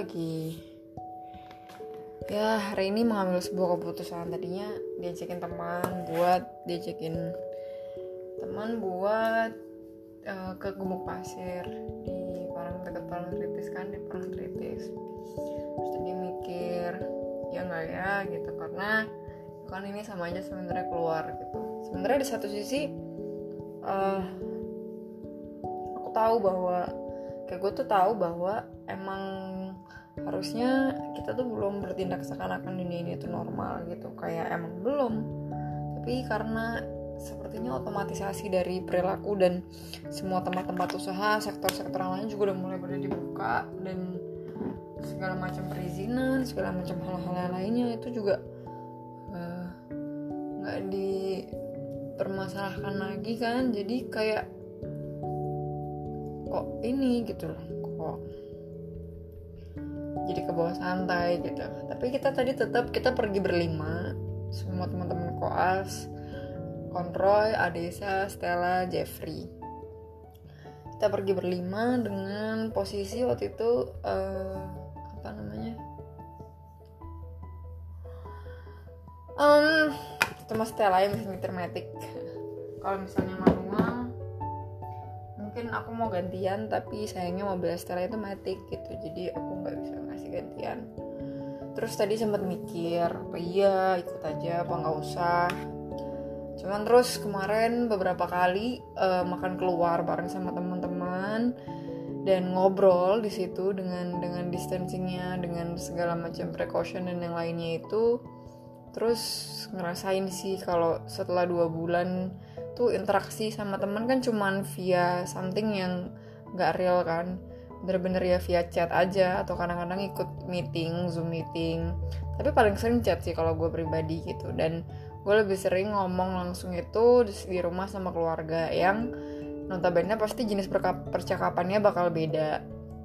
lagi. Ya hari ini mengambil sebuah keputusan. Tadinya diajakin teman buat diajakin teman buat uh, ke gumuk pasir di Parang dekat Parang Tritis kan di Parang Tritis terus tadi mikir ya nggak ya gitu. Karena kan ini sama aja sebenarnya keluar gitu. Sebenarnya di satu sisi uh, aku tahu bahwa kayak gue tuh tahu bahwa emang harusnya kita tuh belum bertindak seakan-akan dunia ini tuh normal gitu. Kayak emang belum. Tapi karena sepertinya otomatisasi dari perilaku dan semua tempat-tempat usaha sektor-sektor lain juga udah mulai pada dibuka dan segala macam perizinan segala macam hal-hal lainnya itu juga eh, nggak uh, dipermasalahkan lagi kan. Jadi kayak kok ini gitu loh kok jadi ke bawah santai gitu. Tapi kita tadi tetap kita pergi berlima semua teman-teman koas Konroy, Adesa, Stella, Jeffrey. Kita pergi berlima dengan posisi waktu itu uh, apa namanya? Um, itu mas Stella yang metik. Kalau misalnya manual mungkin aku mau gantian tapi sayangnya mobil Stella itu matic gitu jadi aku nggak bisa ngasih gantian. Terus tadi sempat mikir apa iya ikut aja apa nggak usah. Cuman terus kemarin beberapa kali uh, makan keluar bareng sama teman-teman dan ngobrol di situ dengan dengan distancingnya dengan segala macam precaution dan yang lainnya itu. Terus ngerasain sih kalau setelah dua bulan tuh interaksi sama teman kan cuman via something yang nggak real kan. Bener-bener ya via chat aja atau kadang-kadang ikut meeting zoom meeting. Tapi paling sering chat sih kalau gue pribadi gitu. Dan gue lebih sering ngomong langsung itu di rumah sama keluarga yang notabene pasti jenis percakapannya bakal beda.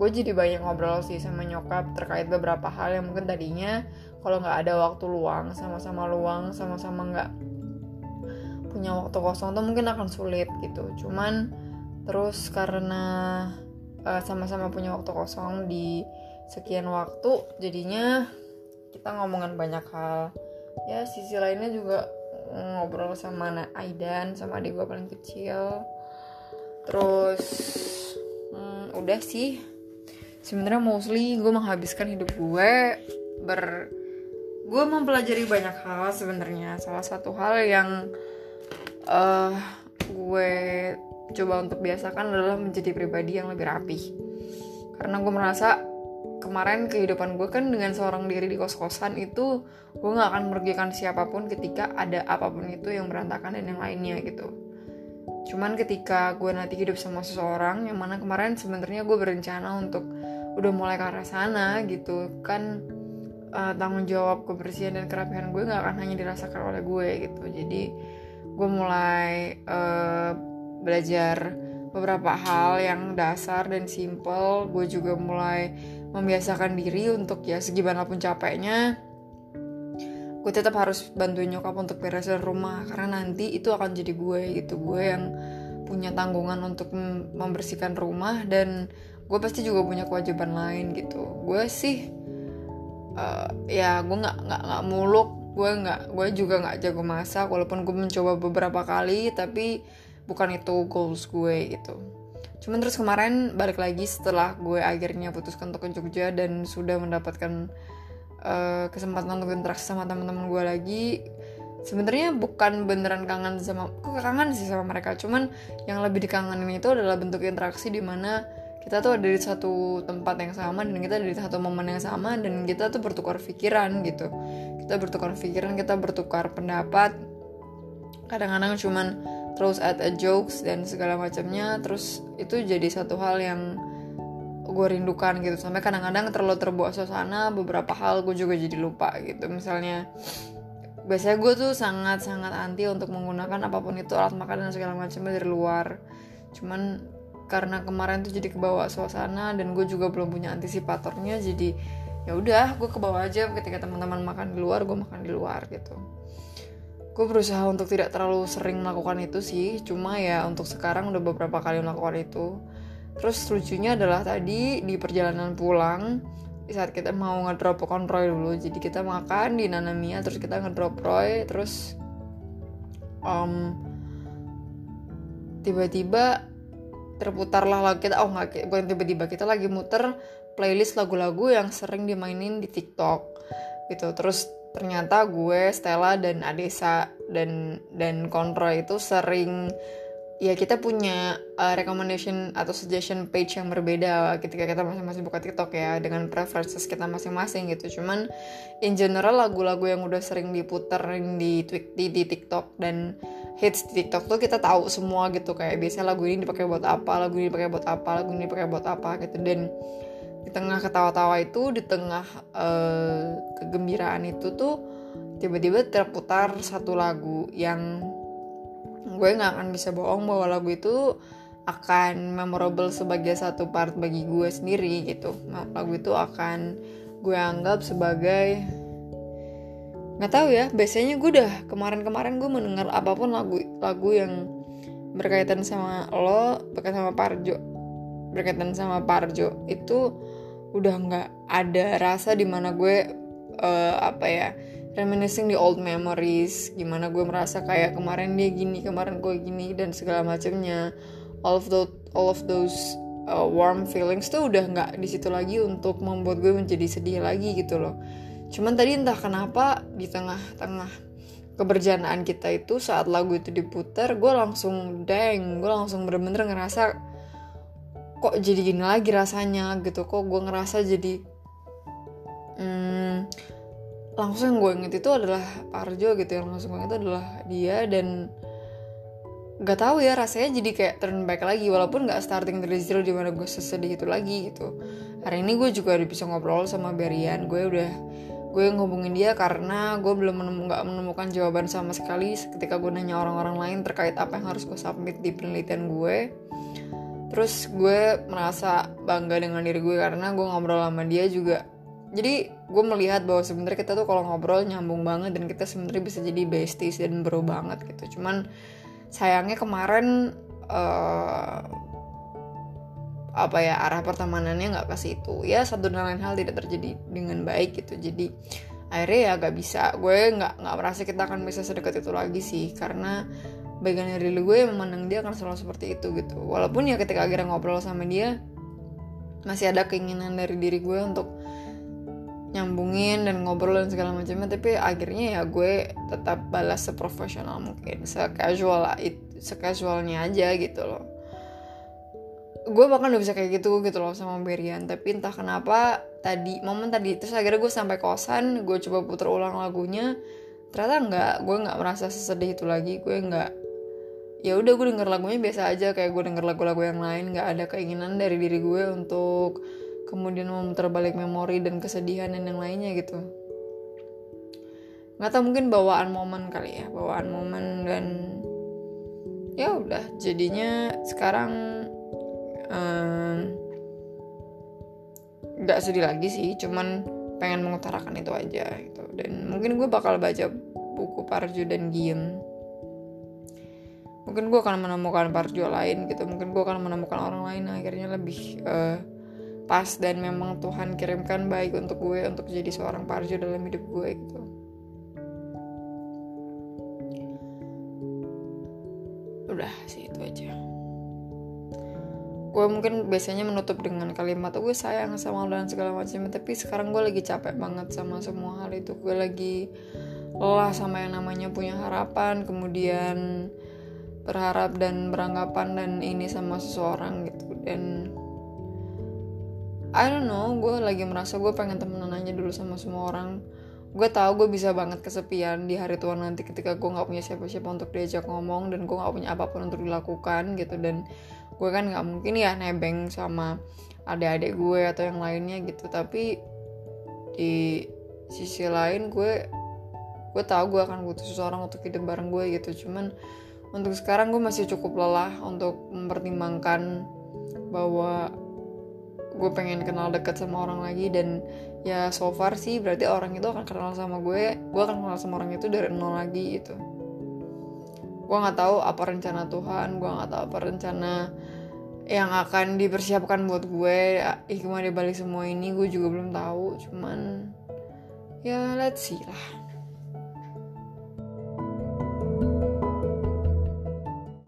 Gue jadi banyak ngobrol sih sama nyokap terkait beberapa hal yang mungkin tadinya kalau nggak ada waktu luang sama-sama luang sama-sama nggak punya waktu kosong tuh mungkin akan sulit gitu. Cuman terus karena uh, sama-sama punya waktu kosong di sekian waktu jadinya kita ngomongin banyak hal. Ya sisi lainnya juga ngobrol sama Aidan sama adik gue paling kecil. Terus hmm, udah sih. Sebenarnya mostly gue menghabiskan hidup gue ber gue mempelajari banyak hal sebenarnya. Salah satu hal yang uh, gue coba untuk biasakan adalah menjadi pribadi yang lebih rapi. Karena gue merasa kemarin kehidupan gue kan dengan seorang diri di kos-kosan itu gue gak akan merugikan siapa pun ketika ada apa pun itu yang berantakan dan yang lainnya gitu. Cuman ketika gue nanti hidup sama seseorang yang mana kemarin sebenarnya gue berencana untuk udah mulai ke arah sana gitu kan uh, tanggung jawab kebersihan dan kerapihan gue gak akan hanya dirasakan oleh gue gitu. Jadi gue mulai uh, belajar beberapa hal yang dasar dan simple. Gue juga mulai membiasakan diri untuk ya segimana pun capeknya gue tetap harus bantuin nyokap untuk beresin rumah. Karena nanti itu akan jadi gue gitu gue yang punya tanggungan untuk membersihkan rumah. Dan gue pasti juga punya kewajiban lain gitu. Gue sih uh, ya gue nggak nggak nggak muluk gue nggak gue juga nggak jago masak walaupun gue mencoba beberapa kali tapi bukan itu goals gue gitu. Cuman terus kemarin balik lagi setelah gue akhirnya putuskan untuk ke Jogja dan sudah mendapatkan uh, kesempatan untuk interaksi sama teman-teman gue lagi sebenarnya bukan beneran kangen sama kok kangen sih sama mereka cuman yang lebih dikangenin itu adalah bentuk interaksi di mana kita tuh ada di satu tempat yang sama dan kita ada di satu momen yang sama dan kita tuh bertukar pikiran gitu. Kita bertukar pikiran kita bertukar pendapat. Kadang-kadang cuman terus add a jokes dan segala macamnya terus itu jadi satu hal yang gue rindukan gitu. Sampai kadang-kadang terlalu terbawa suasana beberapa hal gue juga jadi lupa gitu. Misalnya biasanya gue tuh sangat-sangat anti untuk menggunakan apa pun itu alat makan dan segala macamnya dari luar. Cuman karena kemarin tuh jadi kebawa suasana dan gue juga belum punya antisipatornya jadi ya udah gue kebawa aja ketika teman-teman makan di luar gue makan di luar gitu. Gue berusaha untuk tidak terlalu sering melakukan itu sih cuma ya untuk sekarang udah beberapa kali melakukan itu. Terus lucunya adalah tadi di perjalanan pulang saat kita mau ngedrop konroy dulu jadi kita makan di Nanamia terus kita ngedrop Roy terus um, tiba-tiba terputarlah lagu kita. Oh nggak bukan tiba-tiba kita lagi muter playlist lagu-lagu yang sering dimainin di TikTok gitu. Terus ternyata gue Stella dan Adesa dan dan Kontro itu sering ya kita punya uh, recommendation atau suggestion page yang berbeda ketika kita masing-masing buka TikTok ya dengan preferences kita masing-masing gitu. Cuman in general lagu-lagu yang udah sering diputerin di di, di TikTok dan hits di TikTok tuh kita tahu semua gitu kayak biasanya lagu ini dipakai buat apa, lagu ini dipakai buat apa, lagu ini dipakai buat apa gitu dan di tengah ketawa-tawa itu, di tengah uh, kegembiraan itu tuh tiba-tiba terputar satu lagu yang gue nggak akan bisa bohong bahwa lagu itu akan memorable sebagai satu part bagi gue sendiri gitu. Lagu itu akan gue anggap sebagai nggak tahu ya biasanya gue udah kemarin-kemarin gue mendengar apa pun lagu lagu yang berkaitan sama lo berkaitan sama Parjo berkaitan sama Parjo itu udah nggak ada rasa di mana gue uh, apa ya reminiscing the old memories. Gimana gue merasa kayak kemarin dia gini kemarin gue gini dan segala macamnya. All of those all of those uh, warm feelings tuh udah nggak di situ lagi untuk membuat gue menjadi sedih lagi gitu loh. Cuman tadi entah kenapa di tengah-tengah keberjanaan kita itu saat lagu itu diputar gue langsung deng gue langsung bener-bener ngerasa kok jadi gini lagi rasanya? gitu. Kok gue ngerasa jadi hmm, langsung yang gue inget itu adalah Parjo gitu yang langsung gue inget itu adalah dia dan gak tahu ya rasanya jadi kayak turn back lagi walaupun gak starting dari zero di mana gue sesedih itu lagi gitu. Hari ini gue juga udah bisa ngobrol sama Berian gue udah gue ngehubungin dia karena gue belum gak menemukan jawaban sama sekali ketika gue nanya orang-orang lain terkait apa yang harus gue submit di penelitian gue terus gue merasa bangga dengan diri gue karena gue ngobrol sama dia juga jadi gue melihat bahwa sebenarnya kita tuh kalau ngobrol nyambung banget dan kita sebenarnya bisa jadi besties dan bro banget gitu. Cuman sayangnya kemarin uh, apa ya arah pertemanannya nggak ke situ ya satu dan lain hal tidak terjadi dengan baik gitu. Jadi akhirnya ya gak bisa. Gue nggak nggak merasa kita akan bisa sedekat itu lagi sih. Karena bagian dari gue memandang dia akan selalu seperti itu gitu. Walaupun ya ketika akhirnya ngobrol sama dia masih ada keinginan dari diri gue untuk nyambungin dan ngobrol dan segala macamnya tapi akhirnya ya gue tetap balas seprofesional mungkin secasual secasualnya aja gitu loh. Gue bahkan udah bisa kayak gitu gitu loh sama Berian tapi entah kenapa tadi momen tadi terus akhirnya gue sampai kosan gue coba puter ulang lagunya ternyata nggak gue nggak merasa sesedih itu lagi gue nggak ya udah gue denger lagunya biasa aja kayak gue denger lagu-lagu yang lain nggak ada keinginan dari diri gue untuk kemudian memutar balik memori dan kesedihan dan yang lainnya gitu. Nggak tahu mungkin bawaan momen kali ya bawaan momen dan ya udah jadinya sekarang nggak um, sedih lagi sih cuman pengen mengutarakan itu aja gitu. Dan mungkin gue bakal baca buku Parjo dan Giem mungkin gue akan menemukan Parjo lain gitu mungkin gue akan menemukan orang lain akhirnya lebih uh, pas dan memang Tuhan kirimkan baik untuk gue untuk jadi seorang parjo dalam hidup gue gitu. Udah sih itu aja. Gue mungkin biasanya menutup dengan kalimat gue sayang sama lo dan segala macam tapi sekarang gue lagi capek banget sama semua hal itu. Gue lagi lelah sama yang namanya punya harapan kemudian berharap dan beranggapan dan ini sama seseorang gitu. Dan I don't know gue lagi merasa gue pengen temenan aja dulu sama semua orang. Gue tahu gue bisa banget kesepian di hari tua nanti ketika gue nggak punya siapa-siapa untuk diajak ngomong dan gue nggak punya apa pun untuk dilakukan gitu. Dan gue kan nggak mungkin ya nebeng sama adik-adik gue atau yang lainnya gitu. Tapi di sisi lain gue gue tahu gue akan butuh seseorang untuk hidup bareng gue gitu. Cuman untuk sekarang gue masih cukup lelah untuk mempertimbangkan bahwa gue pengen kenal deket sama orang lagi dan ya so far sih berarti orang itu akan kenal sama gue gue akan kenal sama orang itu dari nol lagi gitu. Gue nggak tahu apa rencana Tuhan gue nggak tahu apa rencana yang akan dipersiapkan buat gue. Hikmah di balik semua ini gue juga belum tahu cuman ya let's see lah